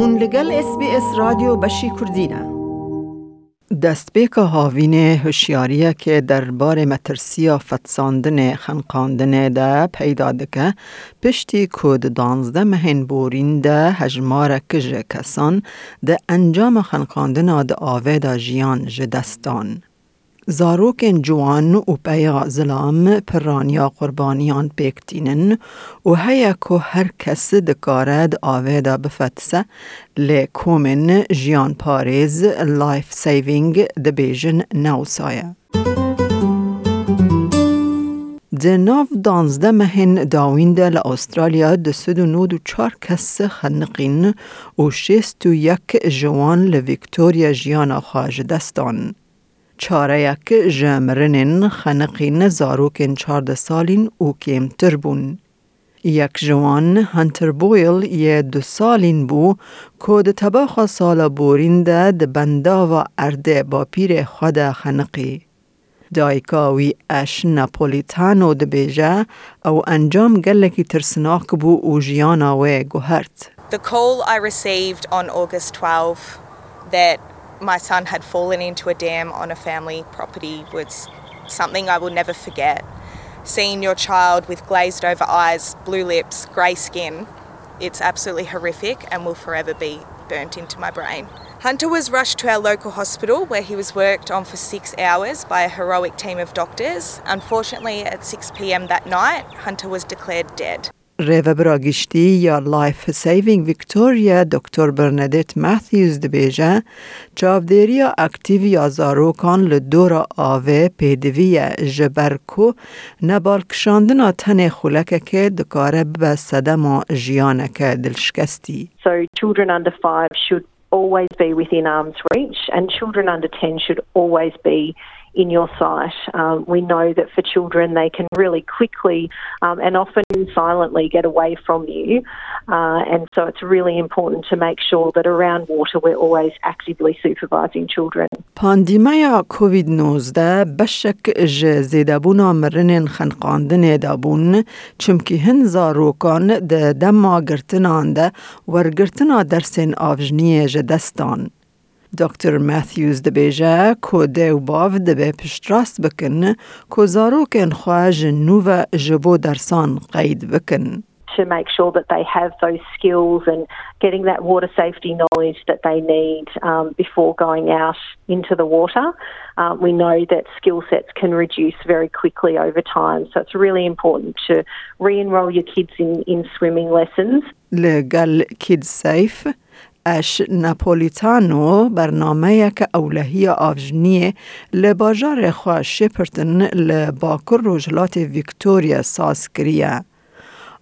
هون لگل اس بی اس رادیو بشی کردینه دستبیک هاوین هوشیاریه که درباره مترسیا فتساندن خنقاندن ده پیدا دکه پشتی کود دانزده مهین بورین ده هجمار کج کسان ده انجام خنقاندن ده آوه ده جیان جدستان. زاروکن جوان و پیا زلام پرانیا قربانیان پیکتینن و هیا که هر کس دکارد آویدا بفتسه لی کومن جیان پاریز لایف سیوینگ دبیجن نوسایه. ده ناف دانزده مهن داوینده لأسترالیا ده سد و نود و چار کس خنقین و شیست و یک جوان لویکتوریا جیانا خواج دستان. چاره یک جمرنن خنقین زاروکن چارده سالین او کمتر بون. یک جوان هنتر بویل یه دو سالین بو که ده تباخ سال بورین ده ده بندا و ارده با پیر خود خنقی. دایکاوی اش ناپولیتانو ده بیجه او انجام گلکی ترسناک بو او جیانا و گوهرت. The call I received on August 12 that my son had fallen into a dam on a family property was something I will never forget. Seeing your child with glazed over eyes, blue lips, grey skin, it's absolutely horrific and will forever be burnt into my brain. Hunter was rushed to our local hospital where he was worked on for six hours by a heroic team of doctors. Unfortunately, at 6 pm that night, Hunter was declared dead. ریو براگشتی یا لایف سیوینگ ویکتوریا دکتر برندت ماتیوز دبیجه چاودیریا اکتیو یا زاروکان لدورا آوه پیدوی جبرکو نبال کشاندنا تن خولک که دکاره به صدم جیانک دلشکستی. So children under five should always be within arm's reach and children under 10 should always be in your sight. Um, we know that for children, they can really quickly um, and often silently get away from you. Uh, and so it's really important to make sure that around water, we're always actively supervising children. پاندیمیا کووید 19 بشک ج زیدابونا مرنین خنقاندن دابون چمکی هن زاروکان ده دما گرتنان ده ورگرتنا درسین آوجنی جدستان. دکتر ماثیوز دبیجه که ده و باو دبه پشتراست بکن که زاروکن خواهج نوو جبو درسان قید بکن. to make sure that they have those skills and getting that water safety knowledge that they need um, before going out into the water. Um, we know that skill sets can reduce very quickly over time, so it's really important to re enroll your kids in, in swimming lessons. لگل کید سیف اش ناپولیتانو برنامه یک اولهی آوجنیه لباجار خواه شپرتن لباکر روجلات ویکتوریا ساز کریه.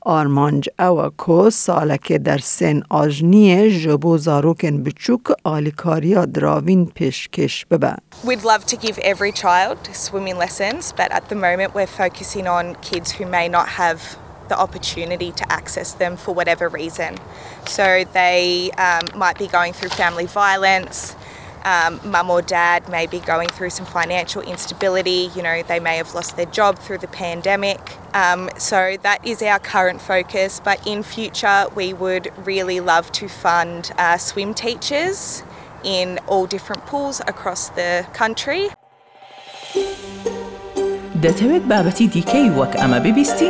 آرمانج او کو سالک در سن آجنیه جبو زاروکن بچوک آلیکاریا دراوین پیشکش ببه. We'd love to give every child swimming lessons, but at the moment we're focusing on kids who may not have the opportunity to access them for whatever reason. So they um, might be going through family violence. Um, mum or dad may be going through some financial instability. You know, they may have lost their job through the pandemic. Um, so that is our current focus. But in future, we would really love to fund uh, swim teachers in all different pools across the country. دەتەوێت بابەتی دیکەی وەک ئەمە ببیستی؟